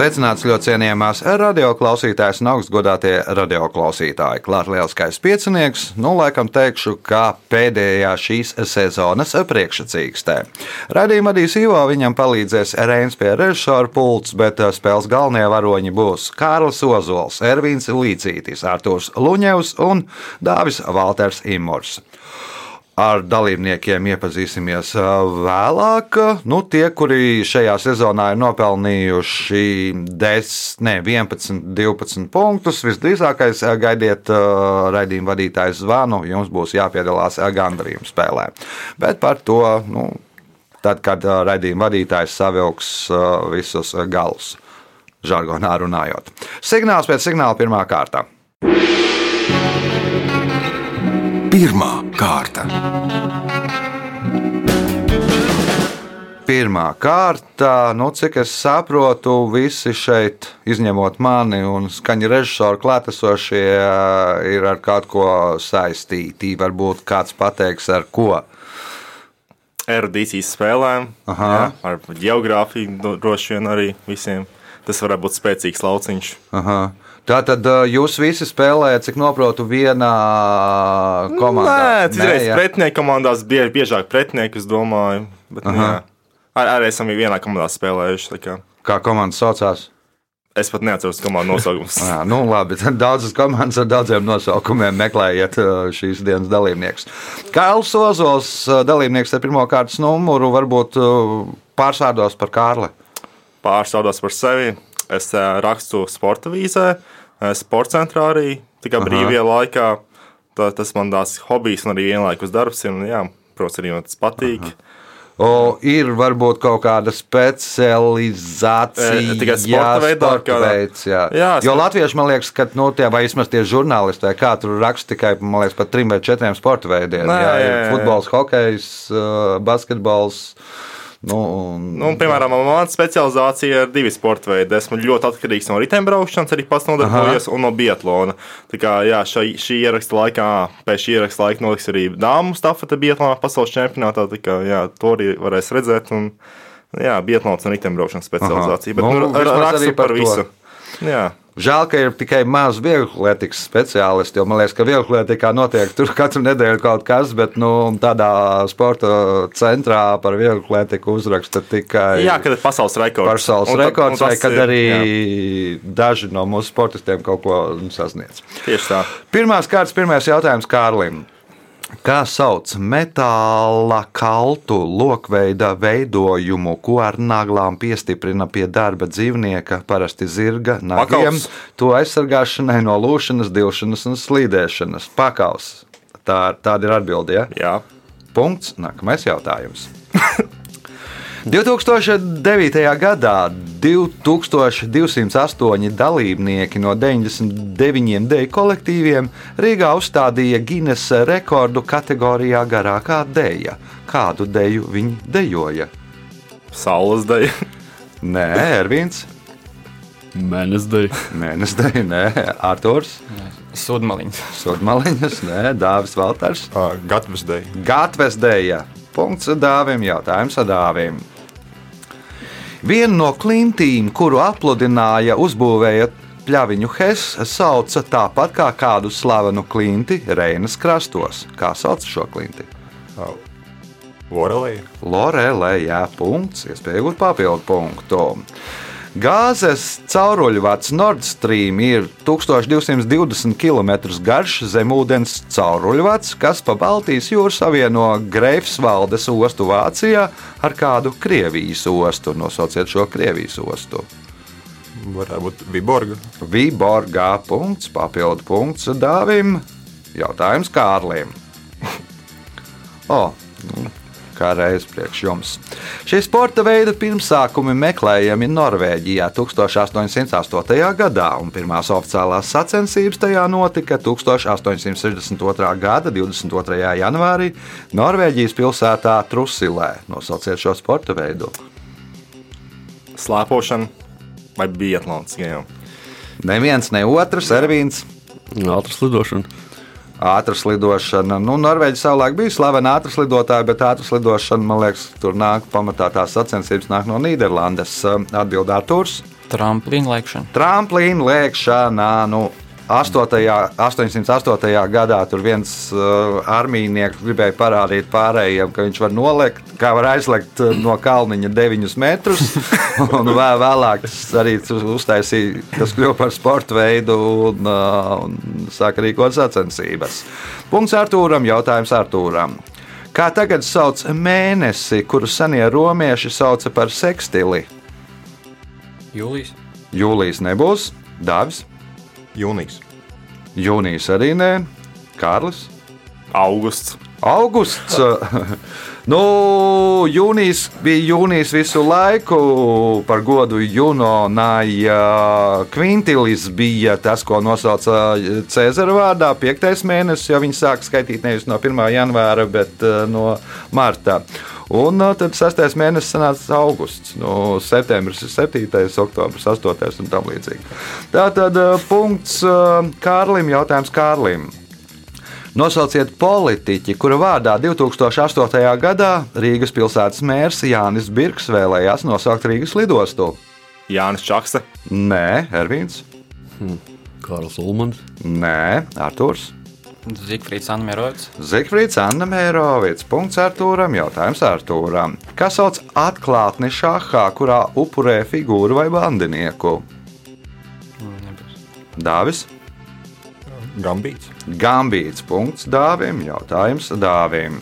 Sveicināts ļoti cienījamās radioklausītājas un augstgadātie radioklausītāji. Klāts lielskais piecinieks, nu laikam teikšu, kā pēdējā šīs sezonas priekšsacīkstē. Radījuma vadīs Ivo, viņam palīdzēs Reins pie režisora pults, bet eh, spēles galvenie varoņi būs Kārlis Ozols, Ervīns Līcītis, Artūrs Luņevs un Dāvis Valters Imors. Ar dalībniekiem iepazīsimies vēlāk. Nu, tie, kuri šajā sezonā ir nopelnījuši 10, ne, 11, 12 punktus, visdrīzākais gaidiet raidījuma vadītāju zvanu. Jums būs jāpiedalās gandrījuma spēlē. Bet par to, nu, tad, kad raidījuma vadītājs savilks visus galus, žargonā runājot. Signāls pēc signāla pirmā kārta. Pirmā kārta. Pirmā kārta, nu, cik es saprotu, visi šeit, izņemot mani un skaņu režisoru klātesošie, ir ar kaut ko saistīti. Varbūt kāds pateiks, ar ko. Erudīcijas spēlēm, Aha. jā, ar geogrāfiju droši vien arī visiem. Tas varētu būt spēcīgs lauciņš. Aha. Tātad uh, jūs visi spēlējat, cik noprotu, vienā komandā. Nē, citreiz jā? pretinieku komandās bieži, biežāk pretinieku, es domāju. Bet, nu. Ar, arī esam vienā komandā spēlējuši. kā. Kā komanda saucās? Es pat neatceros komandu nosaukumus. Jā, nu, labi, tad daudzas komandas ar daudziem nosaukumiem meklējiet uh, šīs dienas dalībniekus. Kārlis Ozols, uh, dalībnieks ar pirmā kārtas numuru, varbūt uh, pārsvārdos par Kārli. Pārstāvdos par sevi. Es rakstu sporta vīzē, ā, sporta centrā arī tikai brīvajā laikā. Tā, tas man tās hobijs un arī vienlaikus darbs. Ir, un, jā, protams, arī man tas patīk. Aha. O, ir varbūt kaut kāda specializācija. E, tikai sporta veidā, jā. Jā, jo latvieši, man liekas, ka nu, tie vai vismaz tie žurnālisti, vai kā tur raksta tikai liekas, par trim vai četriem sporta veidiem. Nē, jā, ir jā, jā. futbols, hokejs, uh, basketbols. Nu, un, Nu, piemēram, manā specializācijā ir divi sporta veidi. Esmu ļoti atkarīgs no riteņbraukšanas, arī pats nodarbojos, un no biatlona. Tā kā jā, šai, šī ieraksta laikā, pēc šī ieraksta laika notiks arī dāmu stafete biatlonā pasaules čempionātā. Tā kā jā, to arī varēs redzēt. Un, jā, biatlons un riteņbraukšanas specializācija. Bet Nu, nu, rakstu par par visu. Jā. Žēl, ka ir tikai maz vieglatlētikas speciālisti, jo man liekas, ka vieglatlētikā notiek tur katru nedēļu kaut kas, bet nu, tādā sporta centrā par vieglatlētiku uzraksta tikai. jā, kad ir pasaules rekords. Pasaules Un rekords, un vai kad ir- arī jā. daži no mūsu sportistiem kaut ko sasniedz. Tieši tā. Pirmās kārtas, pirmais jautājums Kārlim. Kā sauc metāla kaltu lokveida veidojumu, ko ar naglām piestiprina pie darba dzīvnieka, parasti zirga, nagiem, Pakaus. to aizsargāšanai no lūšanas, dilšanas un slīdēšanas? Pakaus. Tā, tāda ir atbilde. Ja? Jā. Punkts. Nākamais jautājums. 2009. gadā 2208 dalībnieki no 99 deju kolektīviem Rīgā uzstādīja Guinness rekordu kategorijā garākā deja. Kādu deju viņi dejoja? Saules daļa. Nē, Ervīns, Mēnesdēļ. Mēnesis deja, nē, Arthurs, Sudmaliņš. Sudmaliņas, nē, Dāvis Valters. Gatavs dēļa. Punkts dāvim, jautājums dāvim. Vienu no klintīm, kuru apludināja, uzbūvēja pļaviņu Hess, sauca tāpat kā kādu slavenu klinti Reinas krastos. Kā sauc šo klinti? Vorelī. Lorelē, jā, punkts, iespēja iegūt papildu punktu. Gāzes cauruļvads Nord Stream ir 1220 km garš zemūdens cauruļvads, kas pa Baltijas jūru savieno Greifsvaldes ostu Vācijā ar kādu Krievijas ostu. Nosauciet šo Krievijas ostu. Varētu būt Viborga. Viborgā punkts, papildu punkts Dāvim. Jautājums Kārlim. O, nu, kā reiz priekš jums. Šī sporta veida pirmsākumi meklējami Norvēģijā 1808. gadā, un pirmās oficiālās sacensības tajā notika 1862. gada 22. janvārī Norvēģijas pilsētā Trusilē. Nosauciet šo sporta veidu. Slēpošana vai biatlons. Neviens, ne otrs, Ervīns. Ātras lidošana. Ātras lidošana. Nu, Norvēģija savulaik bija slavena ātras lidotāja, bet ātras lidošana, man liekas, tur nāk pamatā tās sacensības nāk no Nīderlandes. Atbildē Artūrs. Tramplīna lēkšana. Tramplīna lēkšanā. Nu, 8. 808. gadā tur viens uh, armijnieks gribēja parādīt pārējiem, ka viņš var nolekt, kā var aizlekt uh, no kalniņa 9 metrus. un vēl, vēlāk tas arī uztaisīja, tas kļuva par sporta veidu un, uh, un sāka rīkot sacensības. Punkts Artūram, jautājums Artūram. Kā tagad sauc mēnesi, kuru senie romieši sauca par sekstili? Jūlijas. Jūlijas nebūs, Dāvis. Jūnijas. Jūnijas arī nē, Kārlis. Augusts. Augusts. nu, jūnijas bija jūnijas visu laiku. Par godu Junonai Kvintilis bija tas, ko nosauca Cēzara vārdā. Piektais mēnesis, jo viņi sāk skaitīt nevis no 1. janvāra, bet no marta. Un tad sastais mēnesis sanāca augusts. No septembris ir 7, oktobris 8 un tam līdzīgi. Tā tad punkts Kārlim, jautājums Kārlim. Nosauciet politiķi, kura vārdā 2008. gadā Rīgas pilsētas mērs Jānis Birks vēlējās nosaukt Rīgas lidostu. Jānis Čakste. Nē, Ervīns. Hmm. Kārls Ulmans. Nē, Artūrs. Zigfrīds Anmērovics. Zigfrīds Anmērovics. Punkts Artūram. Jautājums Artūram. Kas sauc atklātni šahā, kurā upurē figūru vai bandinieku? Nebūs. Dāvis. Gambīts. Gambīts. Punkts Dāvim. Jautājums Dāvim.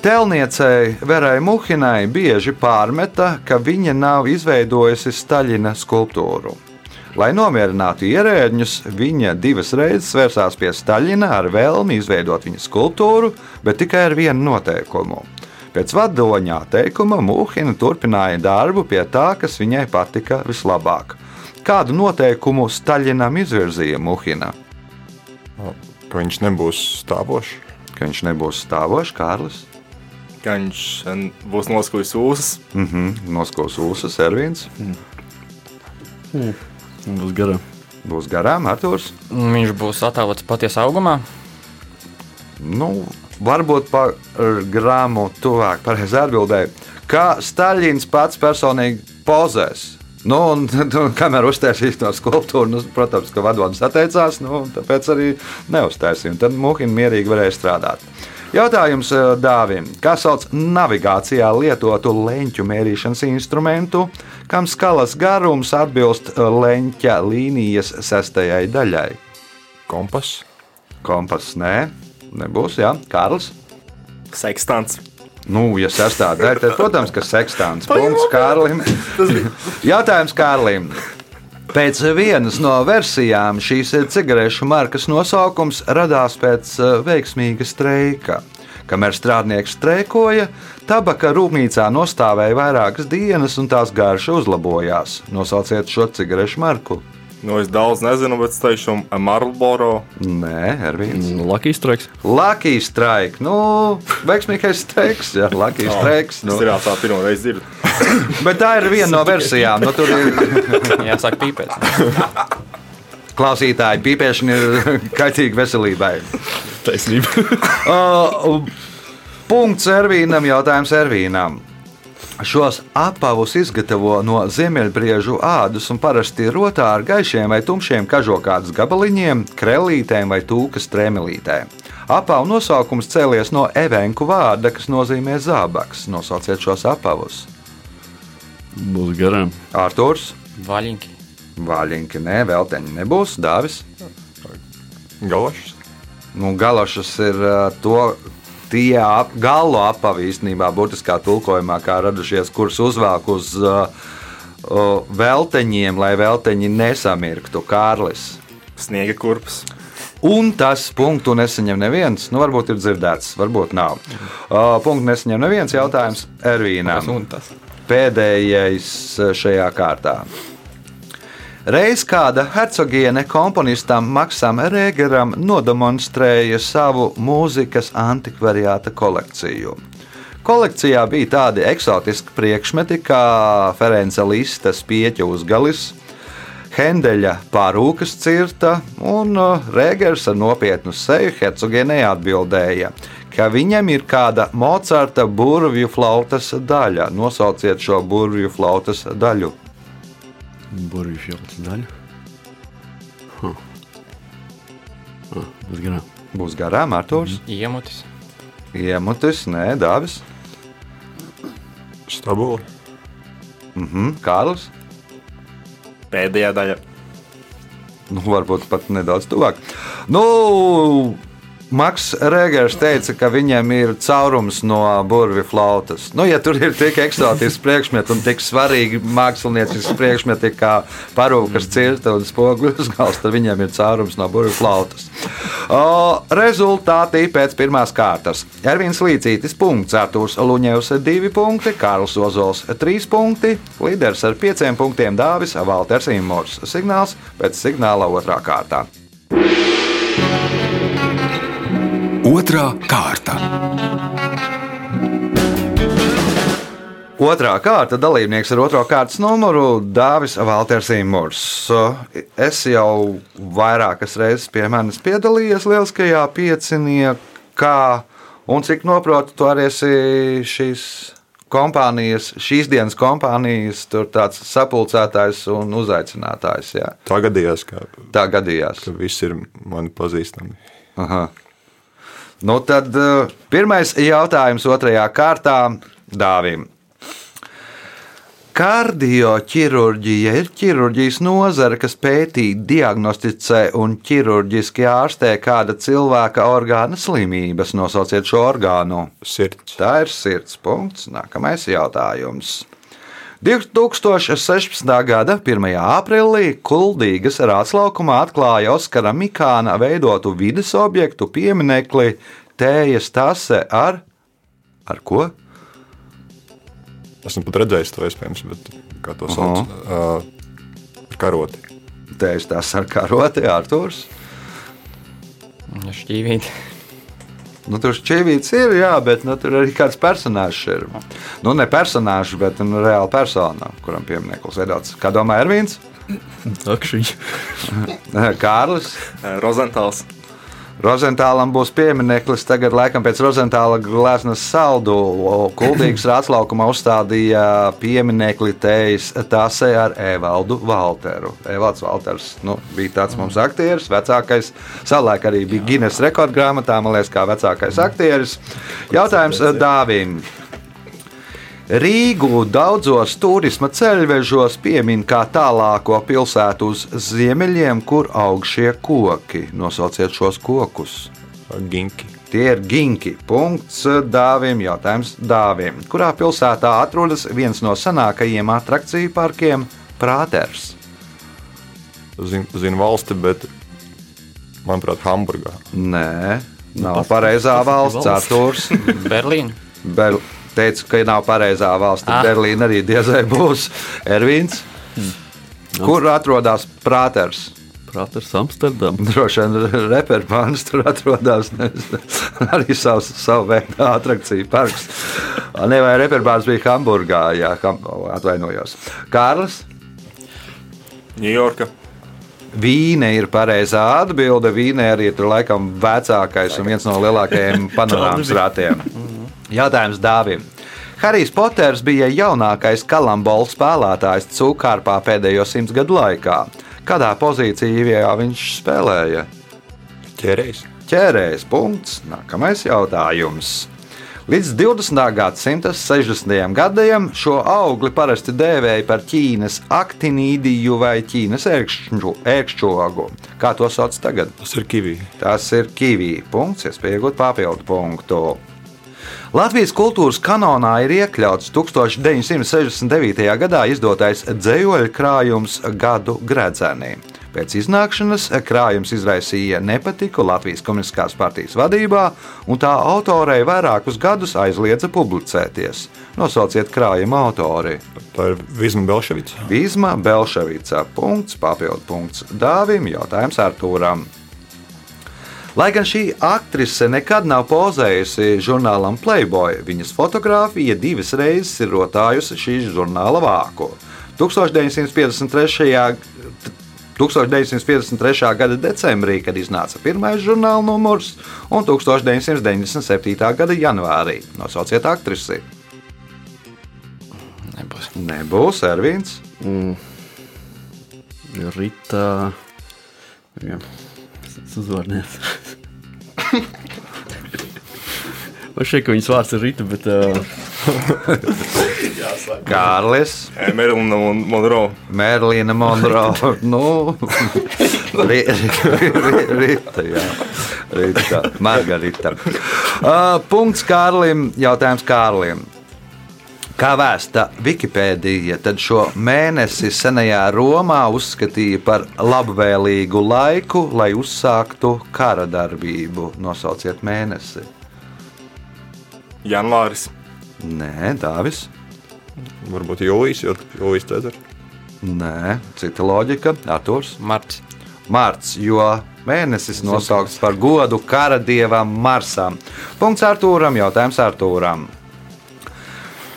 Telniecei Verai Muhinai bieži pārmeta, ka viņa nav izveidojusi Staļina skulptūru. Lai nomierinātu ierēdņus, viņa divas reizes vērsās pie Staļina ar vēlmi izveidot viņa skulptūru, bet tikai ar vienu noteikumu. Pēc vadoņā teikuma Mūhina turpināja darbu pie tā, kas viņai patika vislabāk. Kādu noteikumu Staļinam izvirzīja Mūhina? Ka viņš nebūs stāvošs. Ka viņš nebūs stāvošs, Kārlis. Ka viņš būs noskūjis ūsas. Mm -hmm, noskūs ūsas, Ervīns. Mm. Mm. Būs garām. Būs garām, Arthurs. Viņš būs attēlots patiesā augumā. Nu, varbūt par grāmu tuvāk pareizi atbildēju. Kā Staļins pats personīgi pozēs. Nu, un, un, kamēr uztaisīs to skulptūru, nu, protams, ka vadonis atteicās, nu, tāpēc arī neuztaisīja. Tad Muhina mierīgi varēja strādāt. Jautājums Dāvim. Kā sauc navigācijā lietotu leņķu mērīšanas instrumentu, kam skalas garums atbilst leņķa līnijas sestajai daļai? Kompass. Kompass nē, nebūs, jā. Kārlis. Sekstants. Nu, ja sastāvdaļa, tad, protams, ka sekstāns. Punkts Kārlim. Jautājums Kārlim. Pēc vienas no versijām šīs cigarešu markas nosaukums radās pēc veiksmīga streika. Kamēr strādnieks streikoja, tabaka rūpnīcā nostāvēja vairākas dienas, un tās garša uzlabojās. Nosauciet šo cigarešu marku. Nu, es daudz nezinu, bet es teikšu, Marlboro. Nē, Ervīns. Lucky Strike. Lucky Strike. Nu, veiksmīgais streiks. Jā, Lucky oh, Strike. Nu. Tas ir tā pirmā reize dzird. bet tā ir viena no versijām. Nu, tur ir jāsāk pīpēt. Klausītāji, pīpēšana ir kaitīga veselībai. Taisnība. uh, punkts Ervīnam, jautājums Ervīnam. Šos apavus izgatavo no ziemeļbriežu ādas un parasti rotā ar gaišiem vai tumšiem kažokādas gabaliņiem, krellītēm vai tūkas trēmelītēm. Apavu nosaukums cēlies no evenku vārda, kas nozīmē zābaks. Nosauciet šos apavus. Būs garām. Artūrs. Vaļinki. Vaļinki, nē, velteņi nebūs. Dāvis. Galošs. Nu, galošas ir uh, to, tie ap, galo apavi īstenībā, burtiskā tulkojumā, kā radušies, kurus uzvelk uz uh, uh, velteņiem, lai velteņi nesamirktu. Kārlis. Sniega kurpes. Un tas punktu nesaņem neviens. Nu, varbūt ir dzirdēts, varbūt nav. Uh, punktu nesaņem neviens jautājums Ervīnam. Pēdējais šajā kārtā. Reiz kāda hercogiene komponistam Maksam Rēgeram nodemonstrēja savu mūzikas antikvariāta kolekciju. Kolekcijā bija tādi eksotiski priekšmeti kā Ferenca Lista spieķa uzgalis, Hendeļa pārūkas cirta, un uh, Rēgers ar nopietnu seju hercogienei atbildēja, ka viņam ir kāda Mocarta burvju flautas daļa. Nosauciet šo burvju flautas daļu. Burbuļs jauts daļa. Huh. Ah, būs garām. Būs garām Arthurs, Iemutis. iemutis, nē, Dāvis, Stabuli. mhm, Kārlis. Pēdējā daļa. Nu, varbūt pat nedaudz tuvāk. Nu, Maks Rēgers teica, ka viņam ir caurums no burvju flautas. Nu, ja tur ir tik eksotisks priekšmets un tik svarīgi māksliniecisks priekšmeti kā parūkas cirta un spoguļu uzgals, tad viņam ir caurums no burvju flautas. O, rezultāti pēc pirmās kārtas. Ervīns Līcītis, punkts, Artūrs Luņevs, 2 punkti, Kārls Ozols, 3 punkti, līderis ar 5 punktiem Dāvis Valters Imors. Signāls pēc signāla otrā kārtā. Otra kārta. Otrā kārta dalībnieks ar otro kārtas numuru - Dāvis Valters Imors. Es jau vairākas reizes pie manis piedalījies lieliskajā pieciniekā, un cik noprotu, tu arī esi šīs kompānijas, šīs dienas kompānijas, tur tāds sapulcētājs un uzaicinātājs. Jā. Tā gadījās, ka, Tā gadījās. ka visi ir mani pazīstami. Aha. Nu, tad uh, pirmais jautājums otrajā kārtā Dāvim. Kardioķirurģija ir ķirurģijas nozare, kas pētī, diagnosticē un ķirurģiski ārstē kāda cilvēka orgāna slimības. Nosauciet šo orgānu. Sirds. Tā ir sirds punkts. Nākamais jautājums. 2016. gada 1. aprīlī Kuldīgas rātslaukumā atklāja Oskara Mikāna veidotu vidas objektu pieminekli Tējas tase ar, ar ko? Esmu pat redzējis to iespējams, bet kā to sauc? Uh, karoti. Tējas tase ar karoti, Artūrs. Šķīvīt. Nu, tur šķīvīts ir, jā, bet nu, tur arī kāds personāžs ir. Nu, ne personāžs, bet nu, reāla persona, kuram piemineklis veidots. Kā domā Ervīns? Akšiņš. Kārlis. Rozentāls. Rozentālam būs piemineklis tagad, laikam, pēc Rozentāla gleznas saldu. Kuldīgas rātslaukumā uzstādīja pieminekli tejas tāsē ar Evaldu Valteru. Evalds Valters nu, bija tāds mums aktieris, vecākais. Savulaik arī bija Guinness rekordgrāmatā, man liekas, kā vecākais aktieris. Jautājums Dāvim. Rīgu daudzos turisma ceļvežos piemin kā tālāko pilsētu uz ziemeļiem, kur aug šie koki. Nosauciet šos kokus. Ginki. Tie ir ginki. Punkts dāvim. Jautājums dāvim. Kurā pilsētā atrodas viens no senākajiem attrakciju parkiem - Prāters? Zinu, zinu valsti, bet manuprāt, Hamburgā. Nē, nav pareizā valsts. valsts. Artūrs. Berlīna. Ber teica, ka nav pareizā valsts. Ah. Berlīna arī diezai būs. Ervīns. Kur atrodas Prāters? Prāters Amsterdam. Droši vien reperpāns tur atrodas. Arī savs, savu veidu attrakciju parks. Ne vai reperpāns bija Hamburgā, jā, ham, atvainojos. Kārlis. Ņujorka. Vīne ir pareizā atbilde. Vīne arī ir laikam vecākais un viens no lielākajiem panorāmas rātiem. Jautājums Dāvim. Harijs Poters bija jaunākais kalambola spēlētājs Cūkārpā pēdējo simts gadu laikā. Kādā pozīcijā viņš spēlēja? Ķērējs. ķērējs. Punkts. Nākamais jautājums. Līdz 20. gadsimta 60. gadiem šo augli parasti dēvēja par Ķīnas aktinīdiju vai Ķīnas ērkšķu- ērkšķogu. Kā to sauc tagad? Tas ir kivī. Tas ir kivī. Punkts, iespēja iegūt papildu punktu. Latvijas kultūras kanonā ir iekļauts 1969. gadā izdotais dzējoļu krājums Gadu Gredzeni. Pēc iznākšanas krājums izraisīja nepatiku Latvijas Komunistiskās partijas vadībā, un tā autorei vairākus gadus aizliedza publicēties. Nosauciet krājuma autori. Tā ir Vizma Belševica. Vīzma Belševica. Punkts, papildu punkts Dāvim, jautājums Artūram. Lai gan šī aktrise nekad nav pozējusi žurnālam Playboy, viņas fotografija divas reizes ir rotājusi šī žurnāla vāku. 1953. 1953. gada decembrī, kad iznāca pirmais žurnāla numurs, un 1997. gada janvārī. Nosauciet aktrisi. Nebūs. Nebūs Ervīns. Rītā. Jā, es uzvārnēs. Man šķiet, ka viņas vārds ir Rīta, bet uh, Kārlis, Merlina Monroe. Merlīna Monroe. nu, Rita, jā. Rita, Margarita. Uh, punkts Kārlim. Jautājums Kārlim. Kā vēsta Wikipēdija, tad šo mēnesi senajā Romā uzskatīja par labvēlīgu laiku, lai uzsāktu kara darbību. Nosauciet mēnesi. Janvāris. Nē, Dāvis. Varbūt jūlijas, jo jūlijas Cezars. Nē, cita loģika. Arthurs. Marts. Marts, jo mēnesis nosaukts par godu kara dievam Marsam. Punkts Artūram, jautājums Artūram.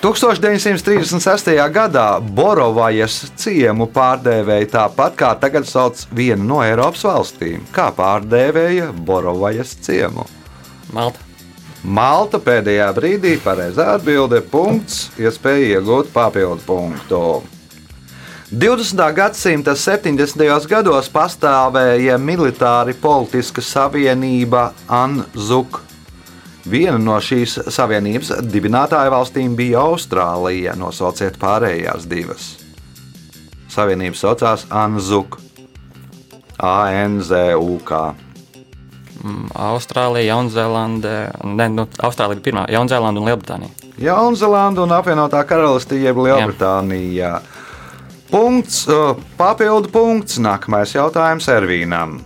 1936. gadā Borovajas ciemu pārdēvēja tāpat kā tagad sauc vienu no Eiropas valstīm. Kā pārdēvēja Borovajas ciemu? Malta. Malta pēdējā brīdī pareizā atbilde - punkts, iespēja iegūt papildu punktu. 20. gadsimta 70. gados pastāvēja militāri politiska savienība ANZUK. Viena no šīs savienības dibinātāju valstīm bija Austrālija. Nosauciet pārējās divas. Savienība saucās ANZUK. ANZUK. Mm, Austrālija, Jaunzēlande. Ne, nu, Austrālija bija pirmā. Jaunzēlande un Lielbritānija. Jaunzēlanda un apvienotā karalistē, jeb Lielbritānijā. Punkts, uh, papildu punkts. Nākamais jautājums Ervīnam.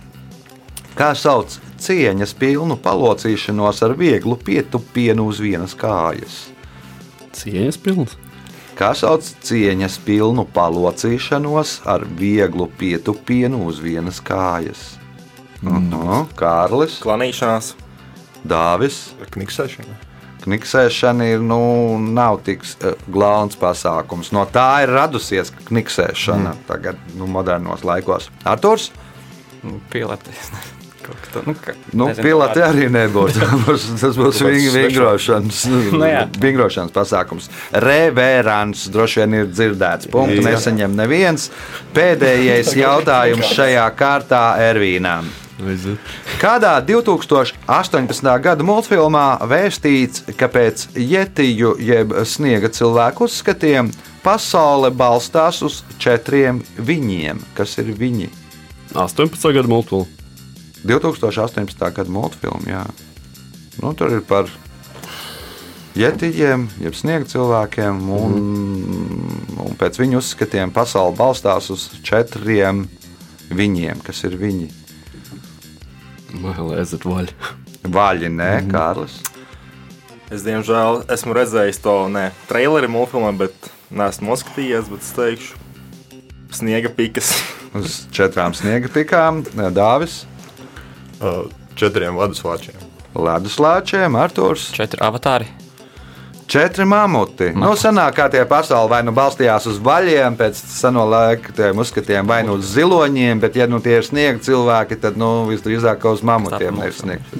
Kā sauc cieņas pilnu palocīšanos ar vieglu pietupienu uz vienas kājas? cieņas pilns. Kā sauc cieņas pilnu palocīšanos ar vieglu pietupienu uz vienas kājas? Mhm. Kārlis, Klanīšanās. Dāvis. Kniksēšana. Kniksēšana ir, nu, nav tik uh, glāns pasākums. No tā ir radusies kniksēšana mm. tagad, nu, modernos laikos. Arthurs? Nu, kā tā, nu, ka, Nu, tā- arī nebūs. Tas būs, vingrošanas, Nu, vingrošanas pasākums. Reverants droši vien ir dzirdēts. Punktu nesaņem neviens. Pēdējais jautājums šajā kārtā Ervīnām. Kādā 2018. gada multfilmā vēstīts, ka pēc jetiju jeb sniega cilvēku uzskatiem pasaule balstās uz četriem viņiem, kas ir viņi? 18. gada multiplu. 2018. gada multfilmu, jā. Nu, tur ir par jetijiem, jeb sniega cilvēkiem, un, un pēc viņu uzskatiem pasaule balstās uz četriem viņiem, kas ir viņi. Mailēzet vaļa. Vaļi, nē, Kārlis. Es, diemžēl, esmu redzējis to ne traileri mūžā, bet neesmu noskatījies. Bet es teikšu, sniega pikas. Uz četrām sniega pikām, Dāvis, četriem vaduslāčiem. Leduslāčiem, Arthurs. Četri avatāri. Četri mamuti. Nu, senāk kā tie pasauli vai nu balstījās uz vaļiem, pēc seno laika tiem uzskatiem, vai nu uz ziloņiem, bet, ja nu tie ir sniega cilvēki, tad nu, visdrīzāk uz mamutiem ir sniega.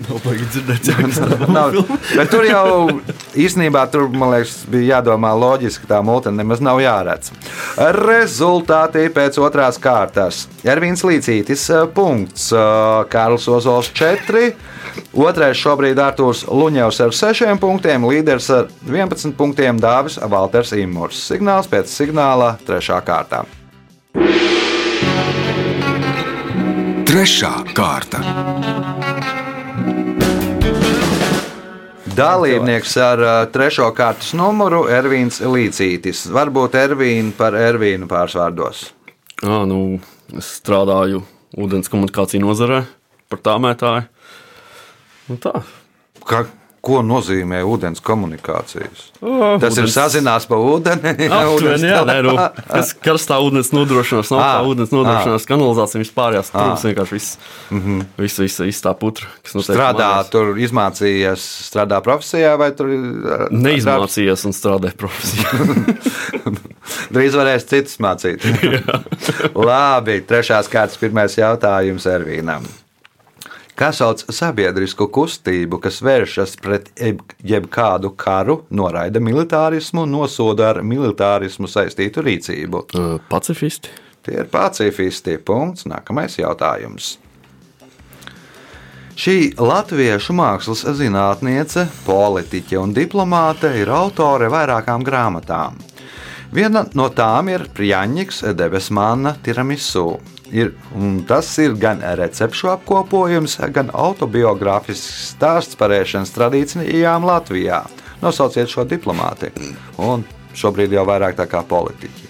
Tur jau īstenībā tur, man liekas, bija jādomā loģiski, ka tā mūte nemaz nav jāredz. Rezultāti pēc otrās kārtas. Ervīns Līcītis, eh, punkts, eh, Kārls Ozols 4, otrais šobrīd Artūrs Luņevs ar 6 punktiem, līderis ar 11 punktiem Dāvis Valters Imurs. Signāls pēc signāla trešā kārtā. Trešā kārta. Dalībnieks ar uh, trešo kārtas numuru Ervīns Līcītis. Varbūt Ervīnu par Ervīnu pārsvārdos. À, nu, es strādāju ūdens komunikāciju nozarē par tā mētāju. Nu, tā. Ka, ko nozīmē ūdens komunikācijas? O, Tas ir ūdens- sazinās pa ūdeni. Aptuveni, jā, nē, nu, kas karstā ūdens nodrošinās, nav tā ūdens nodrošinās, kanalizācija vispārējās trūks, vienkārši viss, viss, viss, viss tā putra, kas notiek Strādā, mājās. tur izmācījies, strādā profesijā vai tur uh, Neizmācījies un strādāja profesijā. Drīz varēs citus mācīt. Labi, trešās kārtas pirmais jautājums Ervīnam. Kā sauc sabiedrisku kustību, kas vēršas pret jeb- jebkādu karu, noraida militārismu un nosoda ar militārismu saistītu rīcību? Pacifisti. Tie ir pacifisti. Punkts. Nākamais jautājums. Šī latviešu mākslas zinātniece, politiķe un diplomāte ir autore vairākām grāmatām. Viena no tām ir Prjaņģis Debesmāna tiramisu. Ir, un tas ir gan recepšu apkopojums, gan autobiogrāfisks stāsts par ēšanas tradīcijām Latvijā. Nosauciet šo diplomāti. Un šobrīd jau vairāk tā kā politiķi.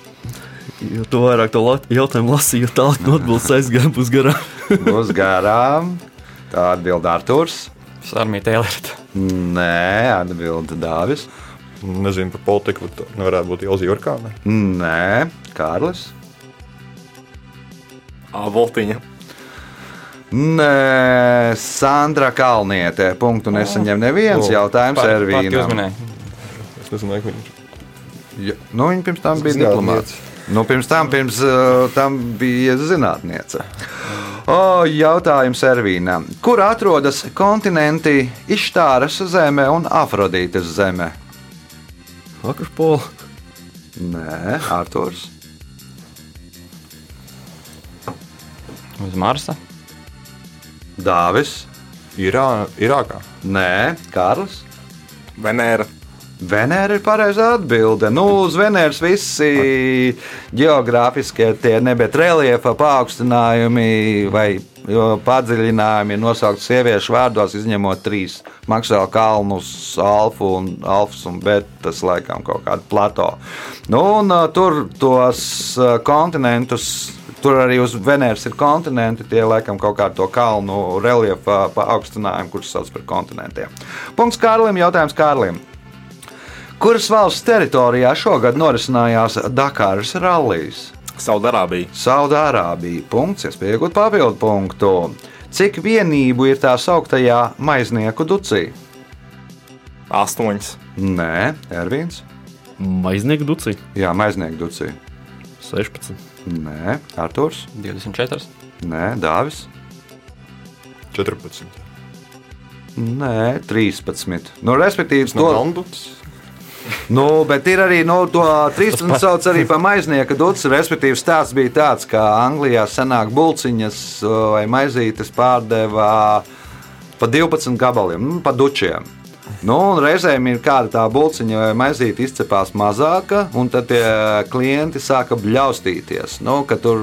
Jo to vairāk to lat- jautājumu lasīju, jo tālāk no atbildes aizgāja būs garām. Būs garām. Tā atbild Arthurs. Sarmīta Elerta. Nē, atbild Dāvis. Nezinu par politiku, bet nevarētu būt Ilza Jurkāne. Nē, Kārlis. Voltiņa. Nē, Sandra Kalniete. Punktu nesaņem neviens O, jautājums Ervīnam. uzminēja. Es nezinu, ka viņš Ja, Nu, viņa pirms tam bija diplomāts. Nu, pirms tam, pirms, uh, tam bija zinātniece. O, jautājums Ervīnam. Kur atrodas kontinenti Ištāras zeme un Afrodītas zeme? Akropola. Nē, Arthurs. Uz Marsa. Dāvis. Irā, Irākā. Nē, Kārlis. Venēra. Venēra ir pareizā atbilde. Nu, uz Venēras visi geogrāfiskie tie nebija reliefa paaugstinājumi vai jo, padziļinājumi ir nosaukti sieviešu vārdos, izņemot trīs maksālu kalnus, alfu un alfas un betas, laikam kaut kādu plato. Nu, un uh, tur tos uh, kontinentus. Tur arī uz Venēras ir kontinenti, tie laikam kaut kādu to kalnu reliefa paaugstinājumu, kurus sauc par kontinentiem. Punkts Kārlim, jautājums Kārlim. Kuras valsts teritorijā šogad norisinājās Dakāras rallies? Saudārābija. Saudārābija. Punkts, iespēja iegūt papildu punktu. Cik vienību ir tā sauktajā maiznieku ducī? Astoņas. Nē, Ervīns. Maiznieku duci. Jā, maiznieku ducī. 16. Nē, Arthurs. 24. Nē, Dāvis. 14. Nē, 13. Nu, respektīvi, No to, Melnduts. Nu, bet ir arī nu, to 13. sauc arī par maiznieka duci. Respektīvi, stāsts bija tāds, ka Anglijā senāk bulciņas uh, vai maizītes pārdeva pa 12 gabaliem, nu, pa dučiem. Nu, reizēm ir kāda tā bulciņa vai maizīte izcepās mazāka, un tad tie klienti sāka bļaustīties. Nu, ka tur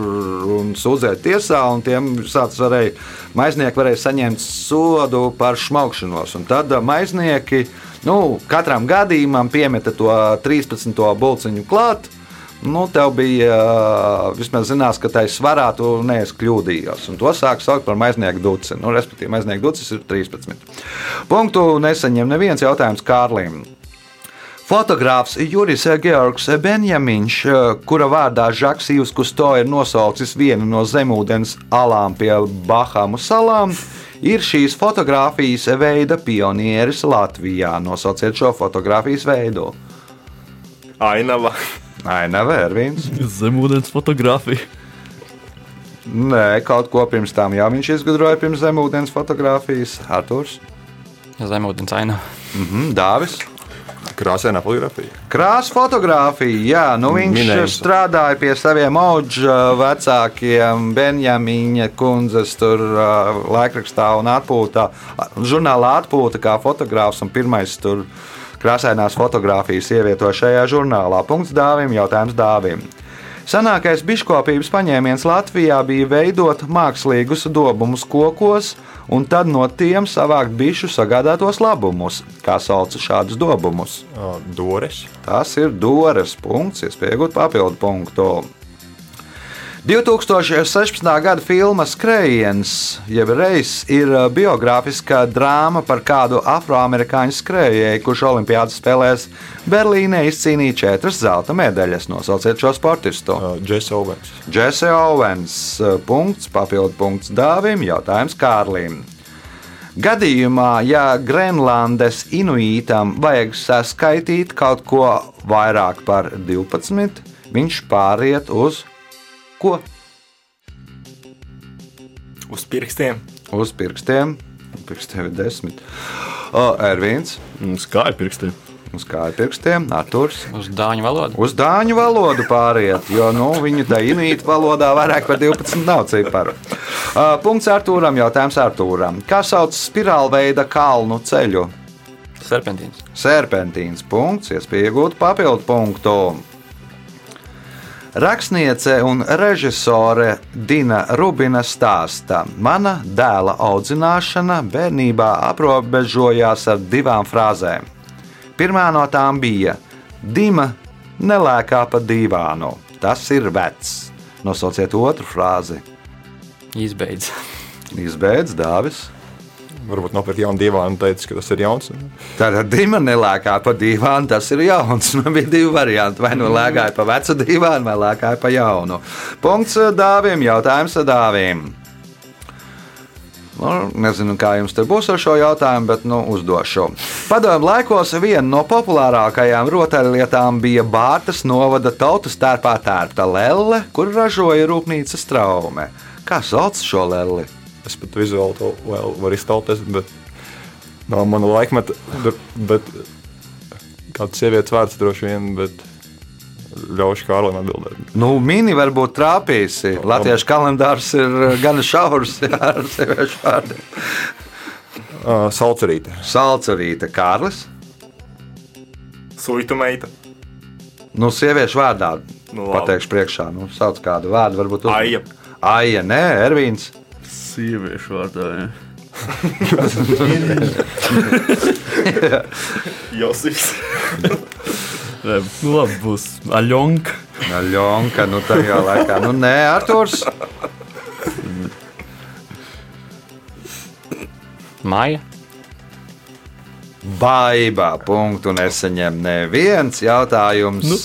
un sūdzēt tiesā, un tiem sācis varēja, maiznieki varēja saņemt sodu par šmaukšanos. Un tad ā, maiznieki nu, katram gadījumam piemeta to 13. bulciņu klāt. Nu, tev bija vismaz zinās, ka tai svarā tu neesi kļūdījies. Un to sāk saukt par maiznieku duci. Nu, respektīvi, maiznieku ducis ir 13. Punktu nesaņem neviens jautājums Kārlim. Fotogrāfs Juris Georgs Benjamins, kura vārdā Žaks Ivs Kusto ir nosaucis vienu no zemūdens alām pie Bahamu salām, ir šīs fotografijas veida pionieris Latvijā. Nosauciet šo fotografijas veidu. Ainava. Aina Vērvīns. Zemūdens fotografija. Nē, kaut ko pirms tam jau viņš izgudroja pirms zemūdens fotografijas. Arthurs, Zemūdens aina. mhm, Dāvis. Krāsainā fotografija. Krāsa fotografija, jā, nu viņš Minējums. strādāja pie saviem auga vecākiem, Benjamīņa kundzes, tur laikrakstā un atpūtā, žurnālā atpūta kā fotogrāfs un pirmais tur krāsainās fotografijas ievieto šajā žurnālā. Punkts dāvim, jautājums dāvim. Senākais biškopības paņēmiens Latvijā bija veidot mākslīgus dobumus kokos un tad no tiem savākt bišu sagādātos labumus. Kā sauc šādus dobumus? Dores. Tas ir Dāras punkts, iespēja iegūt papildu punktu. 2016. gada filma Skrējiens, jeb reizes, ir uh, biogrāfiskā drāma par kādu afroamerikāņu skrējēju, kurš Olimpijādas spēlēs Berlīnē izcīnīja četras zelta medaļas. Nosauciet šo sportistu. Jess Owens. Jesse Owens, uh, punkts, papildu punkts dāvim, jautājums Kārlim. Gadījumā, ja Grenlandes inuītam vajag saskaitīt kaut ko vairāk par 12, viņš pāriet uz ko? Uz pirkstiem. Uz pirkstiem. Pirkstiem ir desmit. Ervīns. Uz kāju pirkstiem. Uz kāju pirkstiem, Arthurs. Uz dāņu valodu. Uz dāņu valodu pāriet, jo nu, viņu tā inīta valodā vairāk par 12 nav ciparu. Uh, punkts Arthūram, jautājums Arthūram. Kā sauc spirālveida kalnu ceļu? Serpentīns. Serpentīns punkts, iespēja iegūt papildu punktu. Rakstniece un režisore Dina Rubina stāsta, mana dēla audzināšana bērnībā aprobežojās ar divām frāzēm. Pirmā no tām bija: Dima nelēkā pa divānu, tas ir vecs. Nosauciet otru frāzi. Izbeidz. Izbeidz Dāvis. Varbūt nopirkt jaunu divānu un teica, ka tas ir jauns. Tātad Dima nelēkā pa divānu, tas ir jauns. Man bija divi varianti. Vai nu lēkāja pa vecu divānu, vai lēkāja pa jaunu. Punkts Dāvim, jautājums Dāvim. Nu, nezinu, kā jums te būs ar šo jautājumu, bet nu, uzdošu. Padomju laikos viena no populārākajām rotaļlietām bija Bārtas novada tautas tērpā tērpta lelle, kur ražoja rūpnīcas traume. Kā sauc šo lelli? Es pat vizuāli to vēl varu iztauties, bet nav mana laikmeta. Bet, kāds sievietes vārds droši vien, bet ļaušu Kārlim atbildēt. Nu, mini varbūt trāpīsi. Latviešu kalendārs ir gan šaurs ar sieviešu vārdiem. Uh, Salcerīte. Salcerīte, Kārlis. Suitu meita. Nu, sieviešu vārdā Nu, pateikšu priekšā. Nu, sauc kādu vārdu, varbūt uz... Aija. Aija, nē, Ervīns. Sieviešu vārdā. Ja. Josifs. Nē, Nu, labi, būs Aļonka. Ļonka, nu tajā laikā. Nu, nē, Arturs. Maija. Baigā punktu nesaņem neviens jautājums. Nu.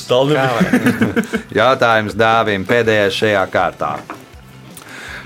Jautājums dāvim pēdējais šajā kārtā.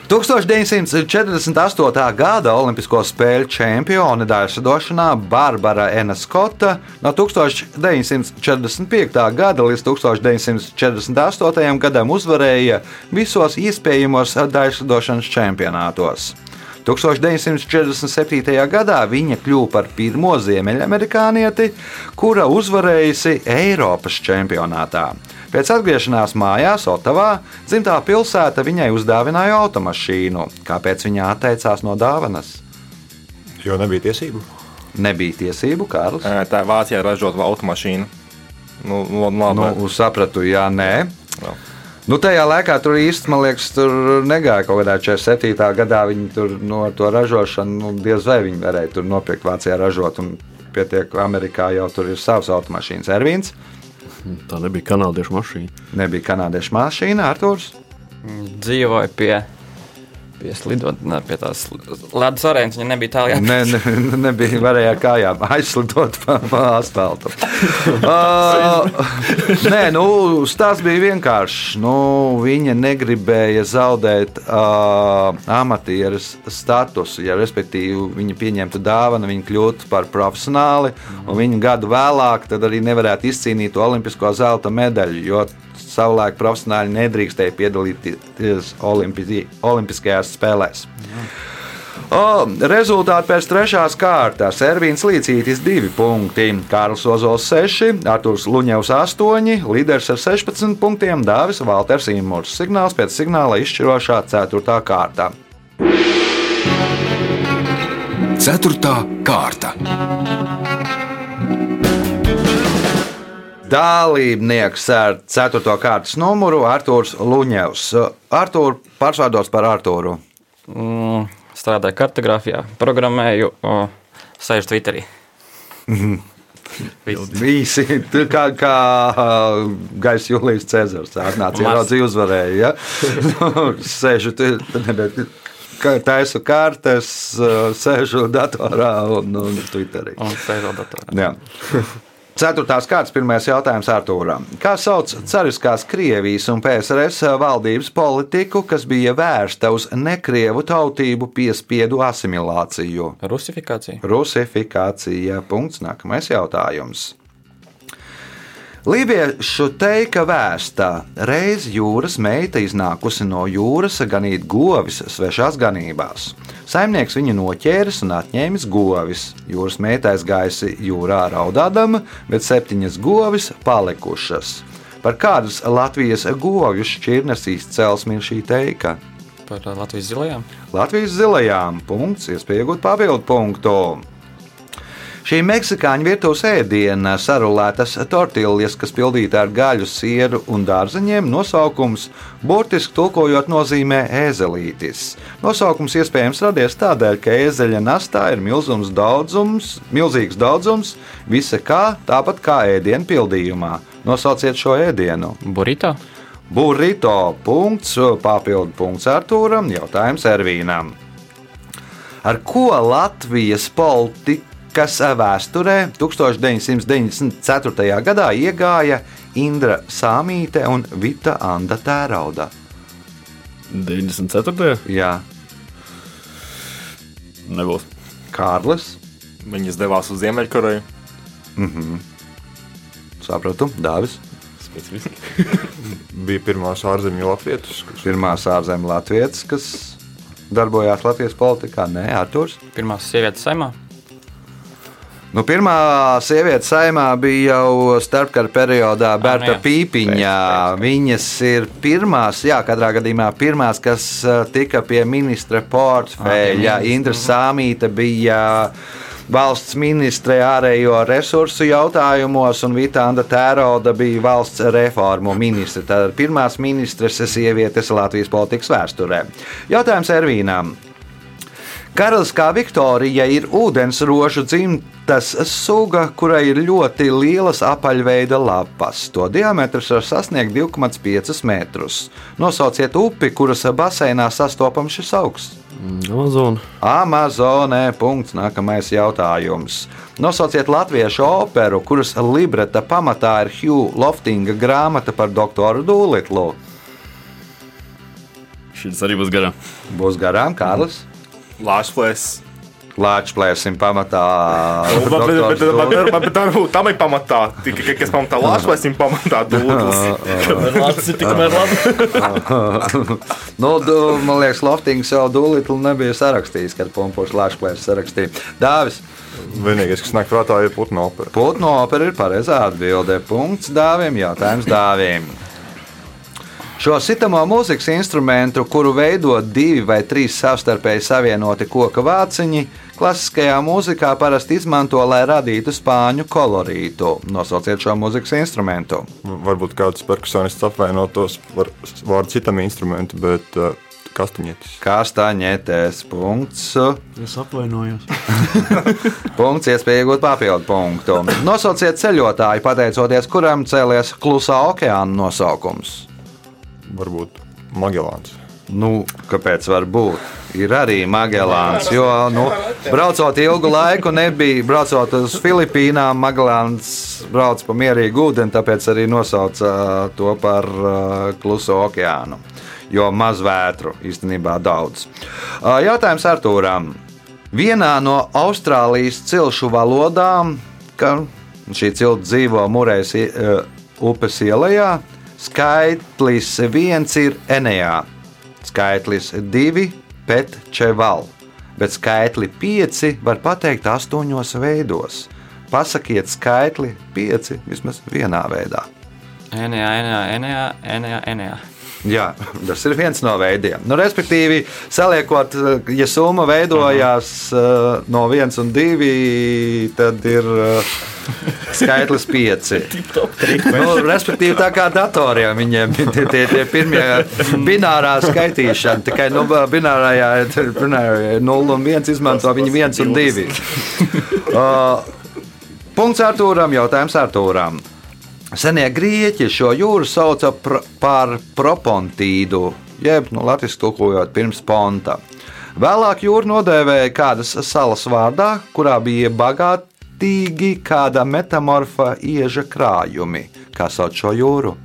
1948. gada Olimpisko spēļu čempione dārsadošanā Barbara Enaskota no 1945. gada līdz 1948. gadam uzvarēja visos iespējamos dārsadošanas čempionātos. 1947. gadā viņa kļuva par pirmo ziemeļamerikānieti, kura uzvarējusi Eiropas čempionātā. Pēc atgriešanās mājās, Otavā, dzimtā pilsēta viņai uzdāvināja automašīnu. Kāpēc viņa atteicās no dāvanas? Jo nebija tiesību. Nebija tiesību, Kārlis. Tā ir Vācijā ražota automašīna. Nu, nu, labi. Nu, sapratu, jā, nē. Jā. Nu, tajā laikā tur īstenībā, man liekas, tur negāja kaut kādā 47. gadā. Viņi tur no to ražošanu, nu, diez vai viņi varēja tur nopirkt Vācijā ražot. Un pietiek, Amerikā jau tur ir savs automašīnas. Ervīns Tā nebija kanādiešu mašīna. nebija kanādiešu mašīna, Arthurs. Dzīvoja pie, pie slidot, ne, pie tās ledus arēnas. Viņa nebija tālu. Ne, ne, nebija varēja ar kājām aizslidot pa, pa asfaltam. uh, nē, nu, stāsts bija vienkāršs. Nu, viņa negribēja zaudēt uh, amatieres statusu. Ja, respektīvi, viņa pieņemtu dāvanu, viņa kļūtu par profesionāli, un viņa gadu vēlāk arī nevarētu izcīnīt to olimpisko zelta medaļu. Jo savulaik profesionāļi nedrīkstēja piedalīties olimpi Olimpiskajās spēlēs. O, rezultāti pēc trešās kārtas. Ervīns Līcītis 2 punkti, Kārls Ozols 6, Artūrs Luņevs 8, līderis ar 16 punktiem, Dāvis Valters Imants. Signāls pēc signāla izšķirošā 4. kārta. Ceturtā kārta. Dalībnieks ar 4. kārtas numuru Artūrs Luņevs. Artūrs pārsvārdos par Artūru. Mm, strādāju kartogrāfijā, programmēju, sēžu Twitterī. Visi kā, kā uh, Gais Julijas Cēzars. Atnāca ieraudzīja, uzvarēja. Ja? Sēžu tur, taisu kartes, sēžu datorā un, un Twitterī. Un sēžu datorā. Jā. Ceturtās kārtas pirmais jautājums Artūram. Kā sauc cariskās Krievijas un PSRS valdības politiku, kas bija vērsta uz nekrievu tautību piespiedu asimilāciju? Rusifikācija. Rusifikācija. Punkts. Nākamais jautājums. Lībiešu teika vēstā reiz jūras meita iznākusi no jūras ganīt govis svešās ganībās. Saimnieks viņu noķēris un atņēmis govis. Jūras meita aizgājusi jūrā raudādama, bet septiņas govis palikušas. Par kādas Latvijas govju šķirnes izcelsmi ir šī teika? Par uh, Latvijas zilajām. Latvijas zilajām punkts, iespēja iegūt papildu punktu. Šī meksikāņu virtuves ēdiena sarulētas tortillas, kas pildīta ar gaļu, sieru un dārzeņiem, nosaukums burtiski tulkojot nozīmē ēzelītis. Nosaukums iespējams radies tādēļ, ka ēzeļa nastā ir milzums daudzums, milzīgs daudzums visa kā, tāpat kā ēdienu pildījumā. Nosauciet šo ēdienu. Burrito. Burrito punkts, papildu punkts Artūram, jautājums Ervīnam. Ar ko Latvijas politikas vēsturē 1994. gadā iegāja Indra Sāmīte un Vita Anda Tērauda? 94. Jā, nebūs. Kārlis, Viņas devās uz Ziemeļkoreju. sapratu, Dāvis. Bija pirmās ārzemju latviešu, kas Pirmās ārzemju latvietes, kas darbojās Latvijas politikā, Nē, Artūrs. Pirmās sievietes saimā. Nu, pirmā sieviete saimā bija jau starpkara periodā Berta nu. Pēc, pēc, Viņas ir pirmās, jā, katrā gadījumā pirmās, kas eh, tika pie ministra portfeļa. Indra Sāmīte bija valsts ministre ārējo resursu jautājumos, un Vita Anda Tēroda bija valsts reformu ministre. Tad pirmās ministres sievietes Latvijas politikas vēsturē. Jautājums Ervīnām. Karaliskā Viktorija ir ūdensrožu dzimtas suga, kurai ir ļoti lielas apaļveida lapas. To diametrs var sasniegt 2,5 metrus. Nosauciet upi, kuras baseinā sastopams šis augsts. Amazon. Amazonē. Punkts. Nākamais jautājums. Nosauciet latviešu operu, kuras libreta pamatā ir Hugh Loftinga grāmata par doktoru Dūlitlu. Šis arī būs garām. Būs garām, Kārlis. Lāčplēs. Lāčplēsim pamatā. Bet, bet, bet, bet, Dūlitls. bet, bet varbūt tam ir pamatā. Tikai kas pamatā Lāčplēs, viņa pamatā dūlis. Tikmēr labi. Nu, du, man liekas, Loftings jau Dūlitlu nebija sarakstījis, kad Punkts Lāčplēs sarakstīja. Dāvis. vienīgais, kas nāk prātā, ir putna opera. Putnu opera ir pareizā atbilde. Punkts dāvim, jautājums dāvim. Šo sitamo mūzikas instrumentu, kuru veido divi vai trīs savstarpēji savienoti koka vāciņi, klasiskajā mūzikā parasti izmanto, lai radītu spāņu kolorītu. Nosauciet šo mūzikas instrumentu. Varbūt kāds perkusonists apvainotos ar vārdu citam instrumentam, bet uh, kastaņietis. Kastaņetēs punkts. Es apvainojos. Punkts, iespēja iegūt papildu punktu. Nosauciet ceļotāju, pateicoties kuram cēlies klusā okeāna nosaukums. Varbūt Magelāns. Nu, kāpēc var būt? Ir arī Magelāns. Jo, nu, braucot ilgu laiku, nebija braucot uz Filipīnām, Magelāns brauc pa mierīgu ūdeni, tāpēc arī nosauca to par uh, kluso okeānu. Jo maz vētru īstenībā daudz. Uh, Jautājums Artūram. Vienā no Austrālijas cilšu valodām, ka šī cilta dzīvo Mūrējas uh, upes ielā, skaitlis viens ir Enejā, skaitlis divi pēc čeval, bet skaitli pieci var pateikt astoņos veidos. Pasakiet skaitli pieci vismaz vienā veidā. Enijā, enijā, enijā, enijā, enijā. Jā, tas ir viens no veidiem. Nu, respektīvi, saliekot, eh, ja summa veidojās uh, no 1 un 2, tad ir uh, skaitlis 5. nu, respektīvi, tā kā datoriem viņiem ir tie, tie, tie pirmie binārā skaitīšana. Tikai nu, binārajā ir 0 un 1 izmanto viņi 1 un 2. Uh, punkts Artūram, jautājums Artūram. Senie grieķi šo jūru sauca pr par propontīdu, jeb nu, latviešu tulkojot pirms ponta. Vēlāk jūru nodēvēja kādas salas vārdā, kurā bija bagātīgi kāda metamorfa ieža krājumi. Kā sauc šo jūru?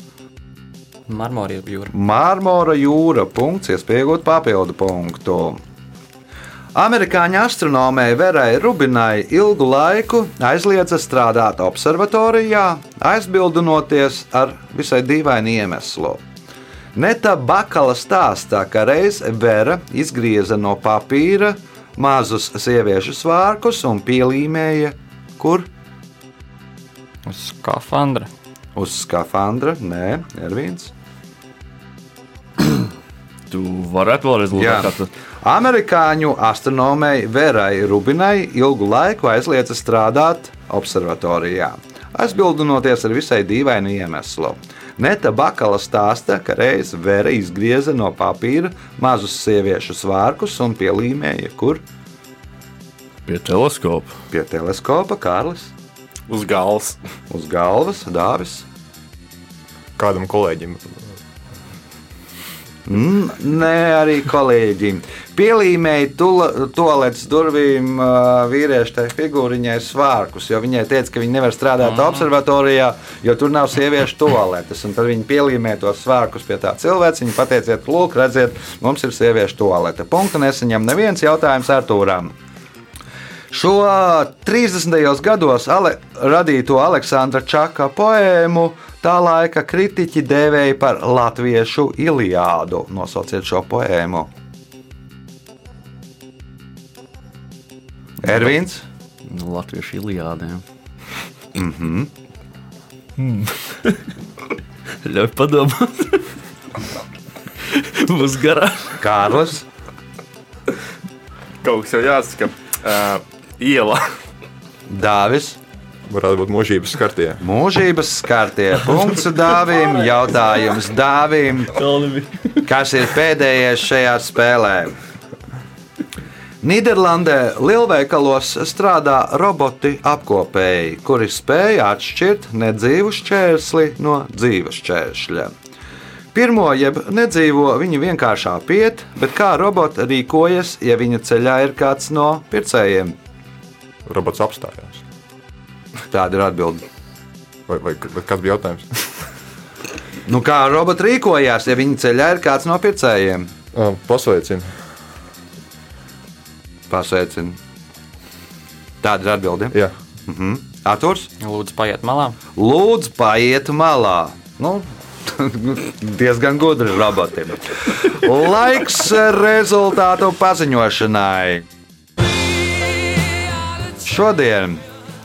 Marmorija jūra. Mārmora jūra. Punkts, iespējot papildu punktu. Amerikāņu astronomei Verai Rubinai ilgu laiku aizliedza strādāt observatorijā, aizbildinoties ar visai dīvainu iemeslu. Neta Bakala stāstā, ka reiz Vera izgrieza no papīra mazus sieviešu svārkus un pielīmēja, kur Uz skafandra. uz skafandra, nē, Ervīns. Tu varētu vēlreiz lūgt, Amerikāņu astronomei Verai Rubinai ilgu laiku aizliedza strādāt observatorijā, aizbildinoties ar visai dīvainu iemeslu. Neta Bakala stāsta, ka reiz Vera izgrieza no papīra mazus sieviešu svārkus un pielīmēja, kur pie teleskopa. pie teleskopa Kārlis Uz galvas. uz galvas Dāvis. Kādam kolēģim nē, arī kolēģim. Pielīmēja toaletes durvīm vīriešu tai figūriņai svārkus, jo viņai teica, ka viņi nevar strādāt mm. observatorijā, jo tur nav sieviešu toaletes. Tad viņi pielīmēja tos svārkus pie tā cilvēka. Viņi pateica, lūk, redziet, mums ir sieviešu toalete. Punktu nesaņem neviens jautājums Artūram. Šo 30. gados ale, radīto Aleksandra Čaka poēmu tā laika kritiķi dēvēja par latviešu Iliādu. Nosauciet šo poēmu. Ervīns. Nu, Latviešu ilijādēm. Mhm. Ļauj padomāt. Būs garāk. Kārlis, Kaut kas jau jāsaka. Uh, iela. Dāvis, varētu būt mūžības skartie. mūžības skartie punkts dāvim, jautājums dāvim. Kas ir pēdējais šajā spēlē? Nīderlandē lielveikalos strādā roboti apkopēji, kuri spēj atšķirt nedzīvu šķērsli no dzīva šķēršļa. Pirmo jeb nedzīvo viņi vienkārši apiet, bet kā roboti rīkojas, ja viņa ceļā ir kāds no pircējiem? Robots apstājās. Tāda ir atbilde. Vai, vai, vai kas bija jautājums? Nu, kā roboti rīkojās, ja viņa ceļā ir kāds no pircējiem? Ah, Pasveicinu. Pasveicinu. Tāda ir atbilde. Jā. Arthurs, Lūdzu, paiet malā. lūdzu, paiet malā. Nu, diezgan gudri robotiem. Laiks rezultātu paziņošanai. Šodien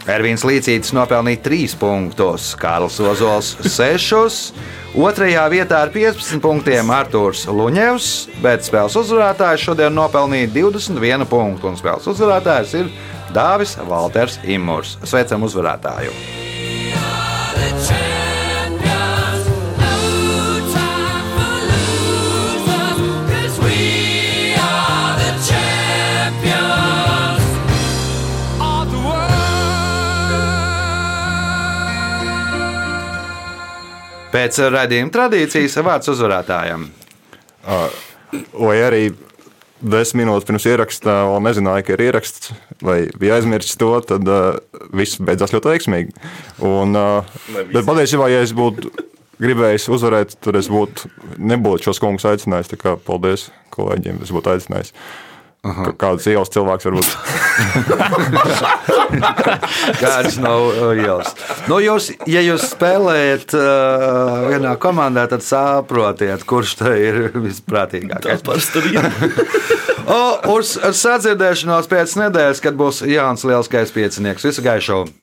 Ervīns Līsītis nopelnīja 3 punktus, Kārls Ozols 6. Otrajā vietā ar 15 punktiem Arthurs Luņevs, bet spēles uzvarētājs šodien nopelnīja 21 punktu, un spēles uzvarētājs ir Dāvis Valters Imurs. Sveicam uzvarētāju! Pēc raidījuma tradīcijas vārds uzvarētājam. Vai arī desmit minūtes pirms ierakstā vēl nezināju, ka ir ieraksts, vai bija aizmirsis to, tad uh, viss beidzās ļoti veiksmīgi. Un, uh, bet patiesībā, ja es būtu gribējis uzvarēt, tad es būtu, nebūtu šos kungus aicinājis. Tā kā paldies kolēģiem, es būtu aicinājis. Ka Kāds ielas cilvēks varbūt. Kāds nav uh, ielas. Nu, jūs, ja jūs spēlējat uh, vienā komandā, tad saprotiet, kurš te ir visprātīgākais. Parasti ir. O, uz sadzirdēšanos pēc nedēļas, kad būs Jānis Lielskais piecinieks. Visu gaišu!